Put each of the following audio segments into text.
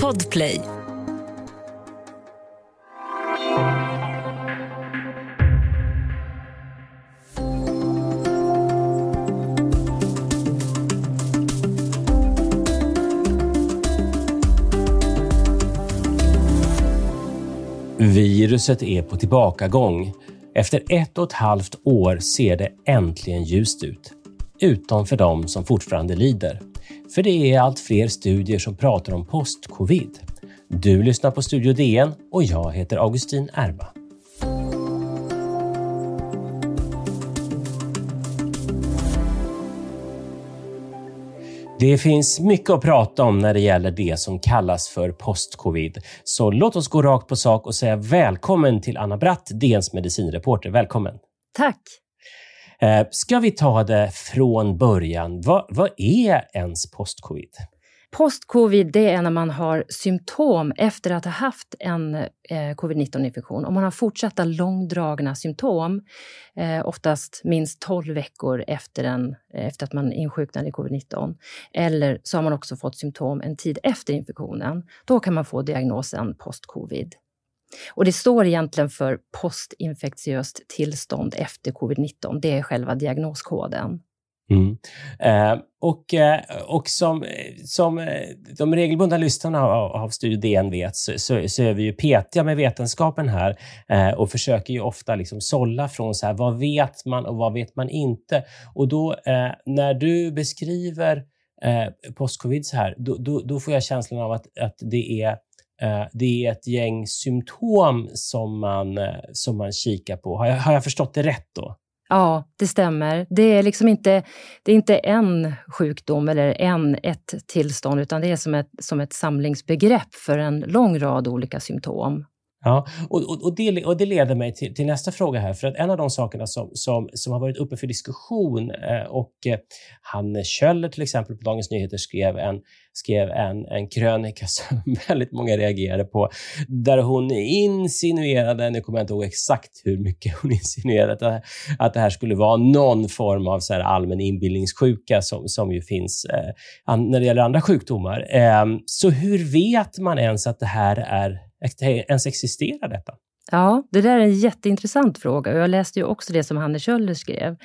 Podplay. Viruset är på tillbakagång. Efter ett och ett halvt år ser det äntligen ljust ut. Utom för de som fortfarande lider. För det är allt fler studier som pratar om post-covid. Du lyssnar på Studio DN och jag heter Augustin Erba. Det finns mycket att prata om när det gäller det som kallas för post-covid. Så låt oss gå rakt på sak och säga välkommen till Anna Bratt, DNs medicinreporter. Välkommen! Tack! Eh, ska vi ta det från början? Vad, vad är ens postcovid? Postcovid det är när man har symptom efter att ha haft en eh, covid-19-infektion. Om man har fortsatta långdragna symptom, eh, oftast minst 12 veckor efter, en, eh, efter att man insjuknade i covid-19. Eller så har man också fått symptom en tid efter infektionen. Då kan man få diagnosen postcovid. Och det står egentligen för postinfektiöst tillstånd efter covid-19. Det är själva diagnoskoden. Mm. Eh, och eh, och som, som eh, de regelbundna lyssnarna av, av Studio DN vet så, så, så, är vi ju petiga med vetenskapen här eh, och försöker ju ofta liksom sålla från så här, vad vet man och vad vet man inte? Och då eh, när du beskriver eh, postcovid så här, då, då, då, får jag känslan av att, att det är Eh, det är ett gäng symptom som man, eh, som man kikar på. Har jag, har jag förstått det rätt då? Ja, det stämmer. Det är liksom inte, det är inte en sjukdom eller en, ett tillstånd, utan det är som ett, som ett samlingsbegrepp för en lång rad olika symptom. Ja, och, och, och, det, och det leder mig till, till, nästa fråga här. För att en av de sakerna som, som, som har varit uppe för diskussion eh, och eh, Hanne Kjöller till exempel på Dagens Nyheter skrev en, skrev en, en krönika som väldigt många reagerade på, där hon insinuerade, nu kommer jag inte ihåg exakt hur mycket hon insinuerade, att, att det här skulle vara någon form av så här allmän inbildningssjuka som, som ju finns eh, när det gäller andra sjukdomar. Eh, så hur vet man ens att det här är ens existerar detta? Ja, det där är en jätteintressant fråga. Jag läste ju också det som Hanne Kjöller skrev.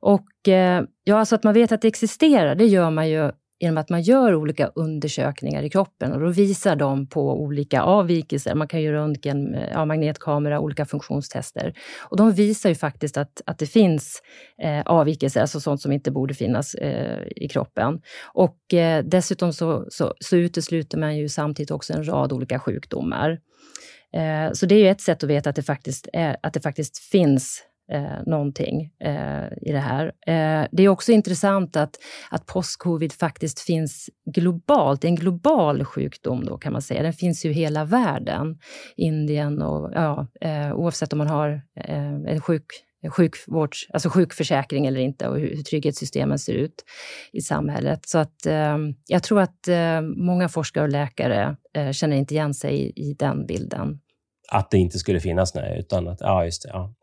Och eh, ja, alltså att man vet att det existerar, det gör man ju genom att man gör olika undersökningar i kroppen och då visar de på olika avvikelser. Man kan göra röntgen, eh, ja, magnetkamera, olika funktionstester. Och de visar ju faktiskt att, att det finns eh, avvikelser, alltså sånt som inte borde finnas eh, i kroppen. Och eh, dessutom så, så, så utesluter man ju samtidigt också en rad olika sjukdomar. Eh, så det är ju ett sätt att veta att det faktiskt, är, att det faktiskt finns eh, någonting eh, i det här. Eh, det är också intressant att, att postcovid faktiskt finns globalt. Det är en global sjukdom då kan man säga. Den finns ju i hela världen. Indien och ja, eh, oavsett om man har eh, en sjuk sjukvårds, alltså sjukförsäkring eller inte och hur, trygghetssystemen ser ut i samhället. Så att eh, jag tror att eh, många forskare och läkare eh, känner inte igen sig i, i den bilden att det inte skulle finnas, nej, utan att, ja just det. Ja,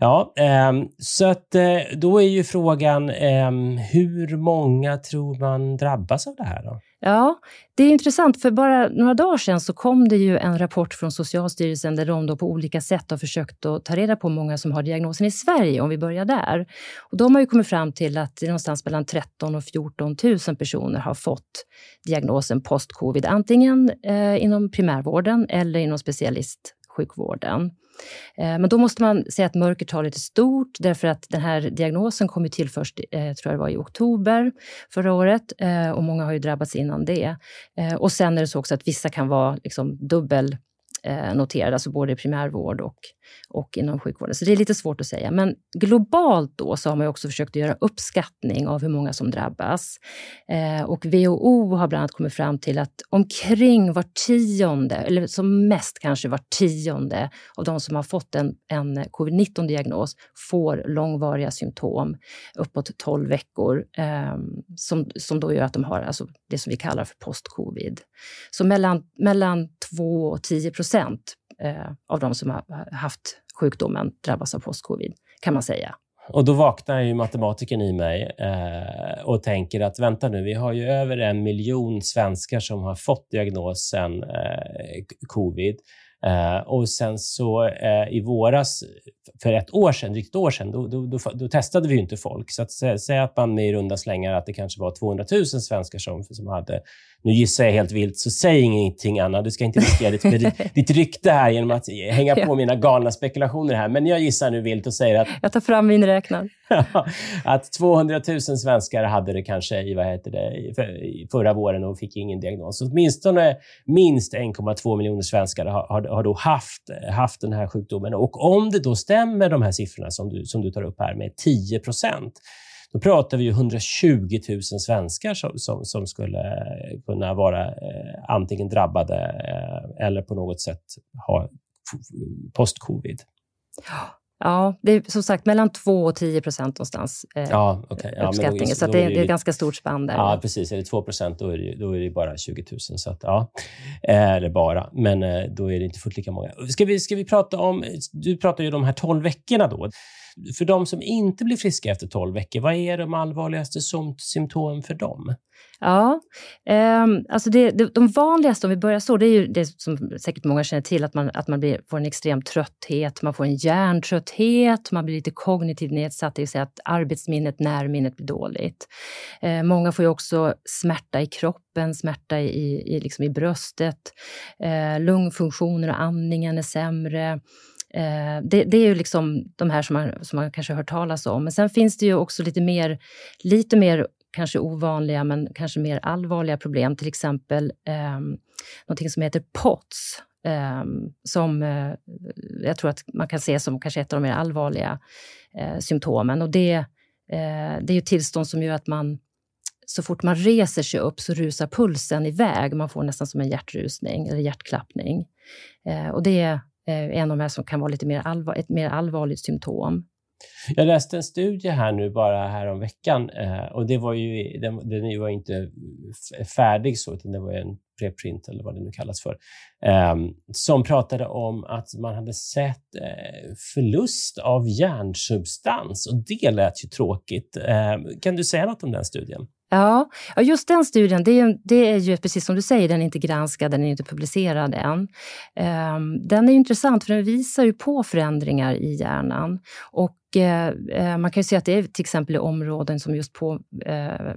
ja eh, så att eh, då är ju frågan, eh, hur många tror man drabbas av det här då? Ja, det är intressant, för bara några dagar sedan så kom det ju en rapport från Socialstyrelsen där de då på olika sätt har försökt att ta reda på hur många som har diagnosen i Sverige, om vi börjar där. Och de har ju kommit fram till att det är någonstans mellan 13 och 14 000 personer har fått diagnosen post-covid, antingen eh, inom primärvården eller inom specialist sjukvården. Eh, men då måste man säga att mörkertalet är stort därför att den här diagnosen kom till först, eh, tror jag det var i oktober förra året eh, och många har ju drabbats innan det. Och sen är det så också att vissa kan vara liksom dubbel noterade, alltså både i primärvård och och inom sjukvården. Så det är lite svårt att säga. Men globalt då så har man också försökt göra uppskattning av hur många som drabbas. Eh, och WHO har bland annat kommit fram till att omkring var tionde, eller som mest kanske var tionde av de som har fått en, en covid-19-diagnos får långvariga symptom uppåt 12 veckor eh, som, som då gör att de har alltså det som vi kallar för post-covid. Så mellan, mellan 2 och 10 procent eh, av de som har haft sjukdomen drabbas av postcovid, kan man säga. Och då vaknar ju matematikern i mig eh, och tänker att vänta nu, vi har ju över en miljon svenskar som har fått diagnosen eh, covid. Eh, och sen så eh, i våras, för ett år sedan, drygt ett år sedan, då, då, då, då testade vi ju inte folk. Så att säga att man med i runda slängar att det kanske var 200 000 svenskar som, som hade nu gissar jag helt vilt, så säg ingenting Anna. Du ska inte riskera ditt, ditt rykte här genom att hänga på mina galna spekulationer här. Men jag gissar nu vilt och säger att... Jag tar fram min räknare. att 200 000 svenskar hade det kanske i, vad heter det, förra våren och fick ingen diagnos. Så åtminstone minst 1,2 miljoner svenskar har, har, har, då haft, haft den här sjukdomen. Och om det då stämmer, de här siffrorna som du, som du tar upp här, med 10 procent, då pratar vi ju 120 000 svenskar som, som, som skulle kunna vara eh, antingen drabbade eh, eller på något sätt ha post-covid. Ja, det är som sagt mellan 2 och 10 procent någonstans. Eh, ja, okay. ja, uppskattningen. Då, så det, är det är ett ganska stort spann där. Ja, precis. Är det 2 procent då, är det, då är det bara 20 000. Så att, ja. Eller bara, men eh, då är det inte fullt lika många. Ska vi, ska vi prata om... Du pratar ju om de här 12 veckorna då. För de som inte blir friska efter 12 veckor, vad är de allvarligaste symptomen för dem? Ja, eh, alltså det, det, de vanligaste, om vi börjar så, det är ju det som säkert många känner till, att man, att man blir, får en extrem trötthet, man får en hjärntrötthet, man blir lite kognitivt nedsatt, det vill säga att arbetsminnet, närminnet blir dåligt. Eh, många får ju också smärta i kroppen, smärta i, i, liksom i bröstet, eh, lungfunktioner och andningen är sämre. Eh, det, det, är ju liksom de här som man, som man kanske har hört talas om. Men sen finns det ju också lite mer, lite mer kanske ovanliga men kanske mer allvarliga problem. Till exempel eh, någonting som heter POTS. Eh, som eh, jag tror att man kan se som kanske ett av de mer allvarliga eh, symptomen. Och det, eh, det är ju tillstånd som gör att man så fort man reser sig upp så rusar pulsen iväg. Man får nästan som en hjärtrusning eller hjärtklappning. Eh, och det Eh, en av de här som kan vara lite mer allvar, ett mer allvarligt symptom. Jag läste en studie här nu bara häromveckan eh, och det var ju, den, den var inte färdig så, utan det var en preprint eller vad det nu kallas för, ehm, som pratade om att man hade sett eh, förlust av hjärnsubstans och det lät ju tråkigt. Ehm, kan du säga något om den studien? Ja, just den studien, det är, det är ju precis som du säger, den är inte granskad, den är inte publicerad än. Ehm, den är intressant för den visar ju på förändringar i hjärnan. Och eh, eh, man kan ju se att det är till exempel i områden som just på, eh,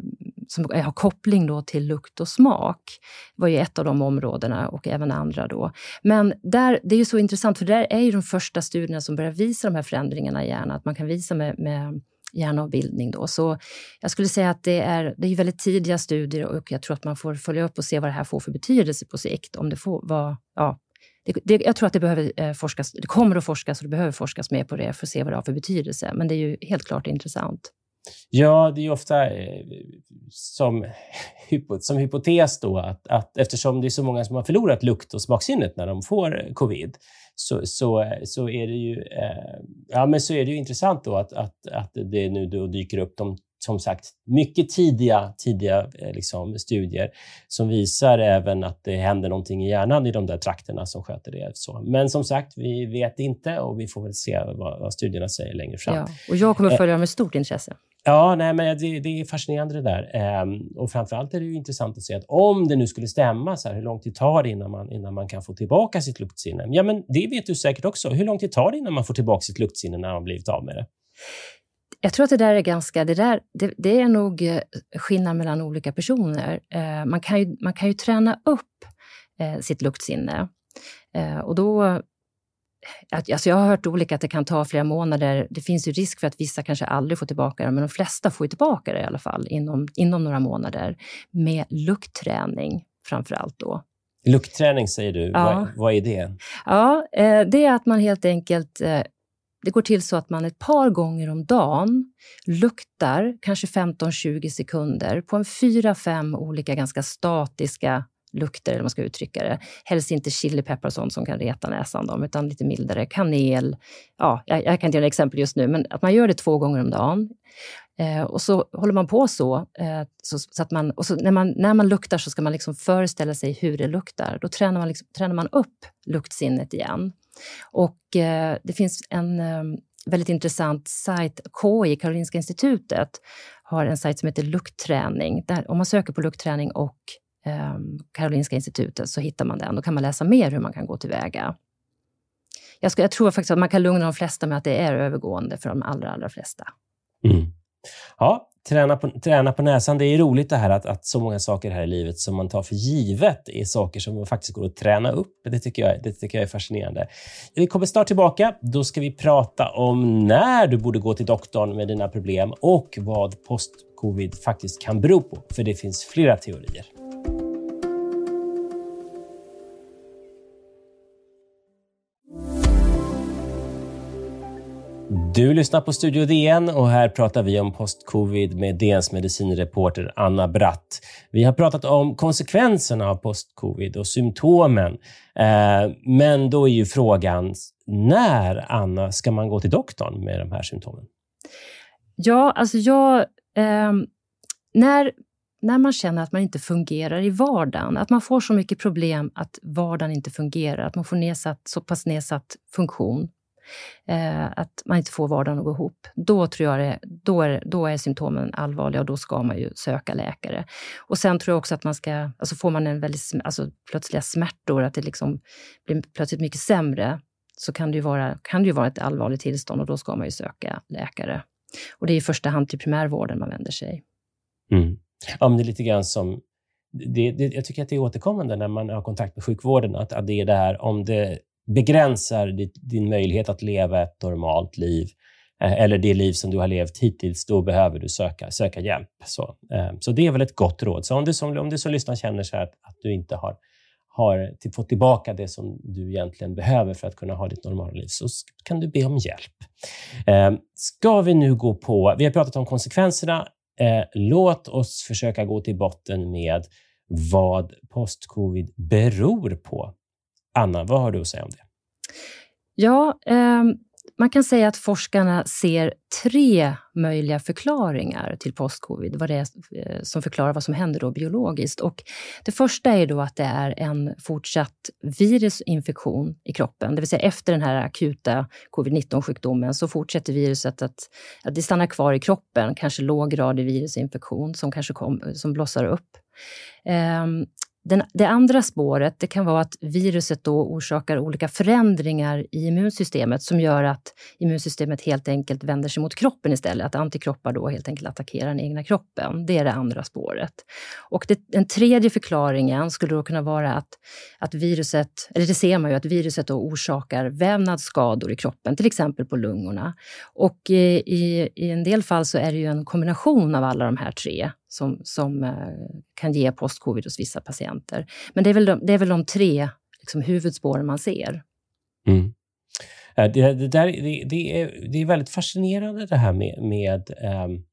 som har koppling då till lukt och smak. Det var ju ett av de områdena och även andra då. Men där, det är ju så intressant för där är ju de första studierna som börjar visa de här förändringarna i hjärnan. Att man kan visa med, med hjärnavbildning. Då. Så jag skulle säga att det är, det är väldigt tidiga studier och jag tror att man får följa upp och se vad det här får för betydelse på sikt. Om det får vad, ja, det, det, jag tror att det behöver eh, forskas, det kommer att forskas och det behöver forskas mer på det för att se vad det har för betydelse. Men det är ju helt klart intressant. Ja, det är ofta eh, som, som hypotes då att, att eftersom det är så många som har förlorat lukt och smaksinnet när de får covid, så, så, så, är, det ju, eh, ja, men så är det ju intressant då att, att, att det nu då dyker upp de som sagt mycket tidiga, tidiga eh, liksom, studier som visar även att det händer någonting i hjärnan i de där trakterna som sköter det. Så. Men som sagt, vi vet inte och vi får väl se vad, vad studierna säger längre fram. Ja, och jag kommer att följa med stort intresse. Ja, nej, men det, det är fascinerande det där. Ehm, och framförallt är det ju intressant att se att om det nu skulle stämma, så här, hur lång tid tar det innan man, innan man kan få tillbaka sitt luktsinne? Ja, men det vet du säkert också. Hur lång tid tar det innan man får tillbaka sitt luktsinne när man blivit av med det? Jag tror att det där är ganska, det, där, det, det är nog eh, skillnad mellan olika personer. Ehm, man, kan ju, man kan ju träna upp eh, sitt luktsinne. Eh, och då Alltså jag har hört olika att det kan ta flera månader. Det finns ju risk för att vissa kanske aldrig får tillbaka det, men de flesta får tillbaka det i alla fall inom, inom några månader med luktträning framför allt då. Luktträning säger du. Ja. Vad, vad är det? Ja, eh, det är att man helt enkelt eh, det går till så att man ett par gånger om dagen luktar kanske 15-20 sekunder på en fyra, fem olika ganska statiska lukter, eller man ska uttrycka det. Helst inte chilipeppar och sånt som kan reta näsan, dem, utan lite mildare. Kanel. Ja, jag, jag kan inte göra exempel just nu, men att man gör det två gånger om dagen. Eh, och så håller man på så. Eh, så, så, att man, och så när, man, när man luktar så ska man liksom föreställa sig hur det luktar. Då tränar man, liksom, tränar man upp luktsinnet igen. Och eh, det finns en, eh, väldigt intressant sajt. KI, Karolinska institutet, har en sajt som heter Luktträning. Där, om man söker på luktträning och Ehm, Karolinska institutet så hittar man den. Då kan man läsa mer hur man kan gå tillväga. Jag, ska, jag tror faktiskt att man kan lugna de flesta med att det är övergående för de allra, allra flesta. Mm. Ja, träna på, träna på näsan. Det är roligt det här att, att så många saker här i livet som man tar för givet är saker som faktiskt går att träna upp. Det tycker jag, det tycker jag är fascinerande. Vi kommer snart tillbaka. Då ska vi prata om när du borde gå till doktorn med dina problem och vad post-covid faktiskt kan bero på. För det finns flera teorier. Du lyssnar på Studio DN och här pratar vi om postcovid med DNs medicinreporter Anna Bratt. Vi har pratat om konsekvenserna av postcovid och symptomen. Eh, men då är ju frågan, när, Anna, ska man gå till doktorn med de här symptomen? Ja, alltså jag... Eh, när, när man känner att man inte fungerar i vardagen, att man får så mycket problem att vardagen inte fungerar, att man får nedsatt, så pass nedsatt funktion, eh, att man inte får vardagen att gå ihop, då tror jag det, då, är, då är symptomen allvarliga och då ska man ju söka läkare. Och sen tror jag också att man ska, alltså får man en väldigt, alltså plötsliga smärtor, att det liksom blir plötsligt mycket sämre, så kan det ju vara, kan det ju vara ett allvarligt tillstånd och då ska man ju söka läkare. Och det är i första hand till primärvården man vänder sig. Mm. Ja, men det är lite grann som det, det, jag tycker att det är återkommande när man har kontakt med sjukvården, att, att det är det här om det begränsar ditt, din möjlighet att leva ett normalt liv eh, eller det liv som du har levt hittills, då behöver du söka, söka hjälp. Så, eh, så det är väl ett gott råd. Så om du som, om du som lyssnar känner så att, att du inte har, har fått tillbaka det som du egentligen behöver för att kunna ha ditt normala liv, så kan du be om hjälp. Eh, ska vi nu gå på... Vi har pratat om konsekvenserna. Låt oss försöka gå till botten med vad post-covid beror på. Anna, vad har du att säga om det? Ja, eh, man kan säga att forskarna ser tre möjliga förklaringar till postcovid, vad det är eh, som förklarar vad som händer då biologiskt. Och det första är då att det är en fortsatt virusinfektion i kroppen, det vill säga efter den här akuta covid-19-sjukdomen så fortsätter viruset att, att det stannar kvar i kroppen, kanske låggradig virusinfektion som kanske kom, som blossar upp. Ehm, den, det andra spåret det kan vara att viruset då orsakar olika förändringar i immunsystemet som gör att immunsystemet helt enkelt vänder sig mot kroppen istället. Att antikroppar då helt enkelt attackerar den egna kroppen. Det är det andra spåret. Och det, den tredje förklaringen skulle då kunna vara att, att viruset, eller det ser man ju, att viruset då orsakar vävnadsskador i kroppen, till exempel på lungorna. Och i, i, i en del fall så är det ju en kombination av alla de här tre som, som eh, kan ge postcovid hos vissa patienter. Men det är väl de, det är väl de tre liksom, huvudspåren man ser. Mm. Eh, det, det, där, det, det, är, det är väldigt fascinerande det här med, med um,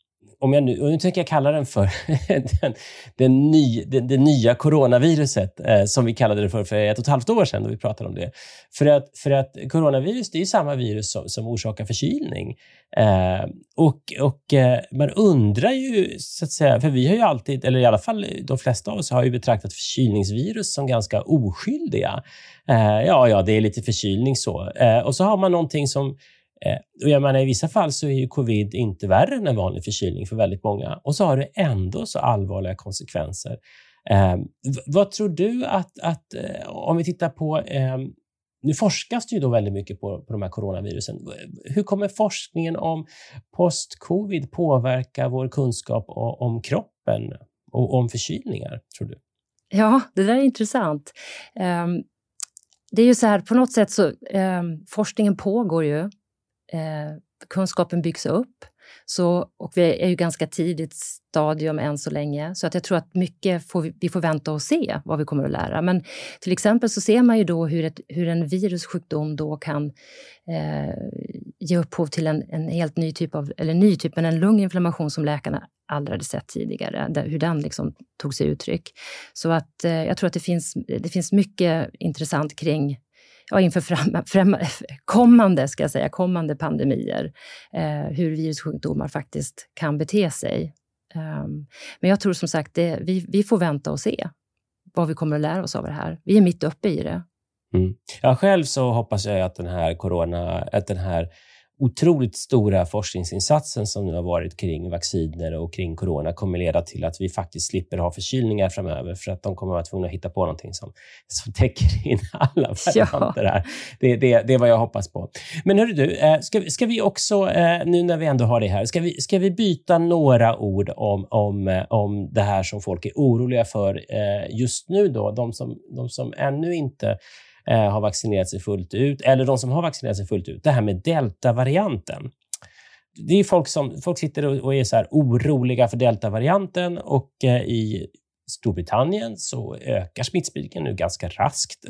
om jag nu, nu tänker jag kalla den för den, den ny, det, det, nya coronaviruset, eh, som vi kallade det för för ett och ett halvt år sedan, då vi pratade om det. För att, för att coronavirus det är samma virus som, som orsakar förkylning. Eh, och och eh, man undrar ju, så att säga, för vi har ju alltid, eller i alla fall de flesta av oss, har ju betraktat förkylningsvirus som ganska oskyldiga. Eh, ja, ja, det är lite förkylning så. Eh, och så har man någonting som Eh, och jag menar, I vissa fall så är ju covid inte värre än en vanlig förkylning för väldigt många. Och så har det ändå så allvarliga konsekvenser. Eh, vad tror du att, att eh, om vi tittar på eh, nu forskas det ju då väldigt mycket på, på de här coronavirusen. Hur kommer forskningen om post-covid påverka vår kunskap om kroppen och om förkylningar, tror du? Ja, det där är intressant. Um, det är ju så här, på något sätt så um, forskningen pågår ju eh, kunskapen byggs upp. Så, och vi är ju ganska tidigt stadium än så länge, så att jag tror att mycket får vi, vi, får vänta och se vad vi kommer att lära. Men till exempel så ser man ju då hur, ett, hur en virussjukdom då kan eh, ge upphov till en, en, helt ny typ av, eller ny typ, men en lunginflammation som läkarna aldrig hade sett tidigare, där, hur den liksom tog sig uttryck. Så att eh, jag tror att det finns, det finns mycket intressant kring ja, inför fram, fram, kommande, ska jag säga, kommande pandemier, eh, hur virussjukdomar faktiskt kan bete sig. Um, men jag tror som sagt, det, vi, vi får vänta och se vad vi kommer att lära oss av det här. Vi är mitt uppe i det. Mm. Ja, själv så hoppas jag att den här corona, att den här otroligt stora forskningsinsatsen som nu har varit kring vacciner och kring corona kommer leda till att vi faktiskt slipper ha förkylningar framöver för att de kommer att vara tvungna att hitta på någonting som, som täcker in alla varianter här. Det, det, det är vad jag hoppas på. Men hörru du, eh, ska, ska vi också, eh, nu när vi ändå har det här, ska vi, ska vi byta några ord om, om, eh, om det här som folk är oroliga för just nu då, de som, de som ännu inte eh, har vaccinerat sig fullt ut, eller de som har vaccinerat sig fullt ut, det här med deltavarianten. Det är folk som folk sitter och är så oroliga för deltavarianten och eh, i Storbritannien så ökar smittspridningen nu ganska raskt.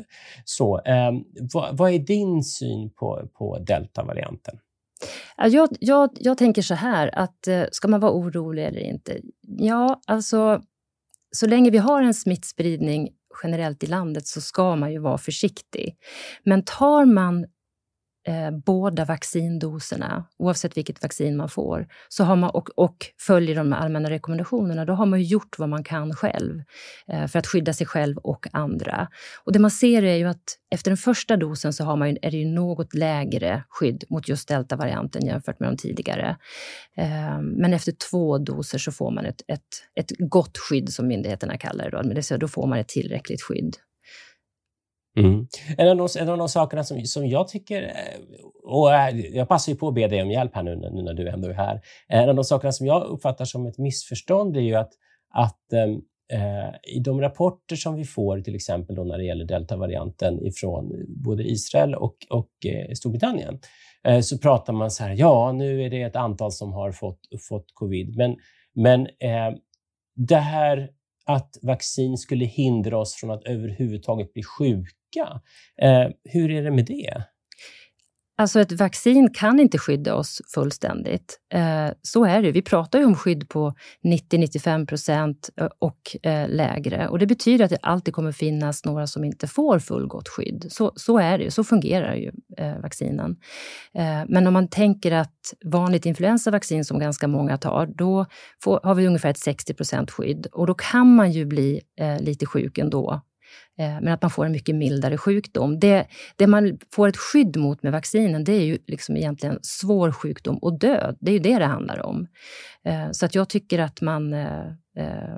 Så, eh, vad, vad, är din syn på, på deltavarianten? Jag, jag, jag tänker så här, att eh, ska man vara orolig eller inte? Ja, alltså så länge vi har en smittspridning generellt i landet så ska man ju vara försiktig. Men tar man eh, båda vaccindoserna, oavsett vilket vaccin man får, så har man, och, och följer de allmänna rekommendationerna, då har man gjort vad man kan själv eh, för att skydda sig själv och andra. Och Det man ser är ju att efter den första dosen så har man ju, är det ju något lägre skydd mot just deltavarianten jämfört med de tidigare. Eh, men efter två doser så får man ett, ett, ett gott skydd, som myndigheterna kallar det. Då, men det, då får man ett tillräckligt skydd. Mm. En, av de, en av de sakerna som, som jag tycker, eh, och eh, jag passar ju på att be dig om hjälp här nu, nu när du ändå är här. En av de sakerna som jag uppfattar som ett missförstånd är ju att, att eh, eh, i de rapporter som vi får, till exempel då när det gäller deltavarianten ifrån både Israel och, och eh, Storbritannien, eh, så pratar man så här, ja, nu är det ett antal som har fått, fått covid. Men, men eh, det här att vaccin skulle hindra oss från att överhuvudtaget bli sjuka. Eh, hur är det med det? Alltså ett vaccin kan inte skydda oss fullständigt. Eh, så är det. Vi pratar ju om skydd på 90-95 procent eh, och eh, lägre. Och det betyder att det alltid kommer finnas några som inte får fullgott skydd. Så, så är det. Så fungerar ju vaccinen. Men om man tänker att vanligt influensavaccin som ganska många tar, då får, har vi ungefär ett 60 procent skydd. Och då kan man ju bli lite sjuk ändå Eh, men att man får en mycket mildare sjukdom. Det, det man får ett skydd mot med vaccinen, det är ju liksom egentligen svår sjukdom och död. Det är ju det det handlar om. Eh, så att jag tycker att man, eh,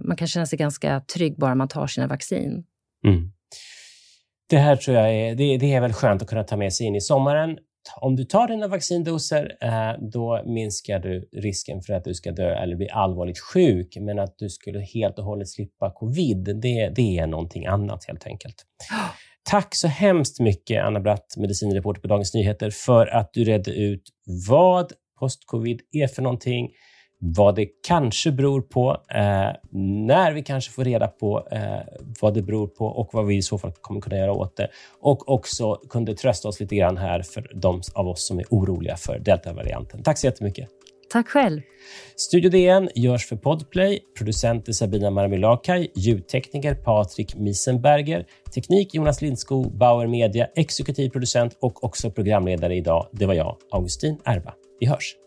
man kan känna sig ganska trygg bara man tar sina vaccin. Mm. Det här tror jag är, det, det är väl skönt att kunna ta med sig in i sommaren om du tar dina vaccindoser, eh, då minskar du risken för att du ska dö eller bli allvarligt sjuk. Men att du skulle helt och hållet slippa covid, det, det är någonting annat helt enkelt. Tack så hemskt mycket, Anna Bratt, medicinreporter på Dagens Nyheter, för att du redde ut vad postcovid är för någonting, vad det kanske beror på, eh, när vi kanske får reda på eh, vad det beror på och vad vi i så fall kommer kunna göra åt det. Och också kunde trösta oss lite grann här för de av oss som är oroliga för deltavarianten. Tack så jättemycket. Tack själv. Studio DN görs för Podplay. Producenter Sabina Marmelakai, ljudtekniker Patrik Miesenberger, teknik Jonas Lindskog, Bauer Media, exekutiv producent och också programledare idag. Det var jag, Augustin Erba. Vi hörs.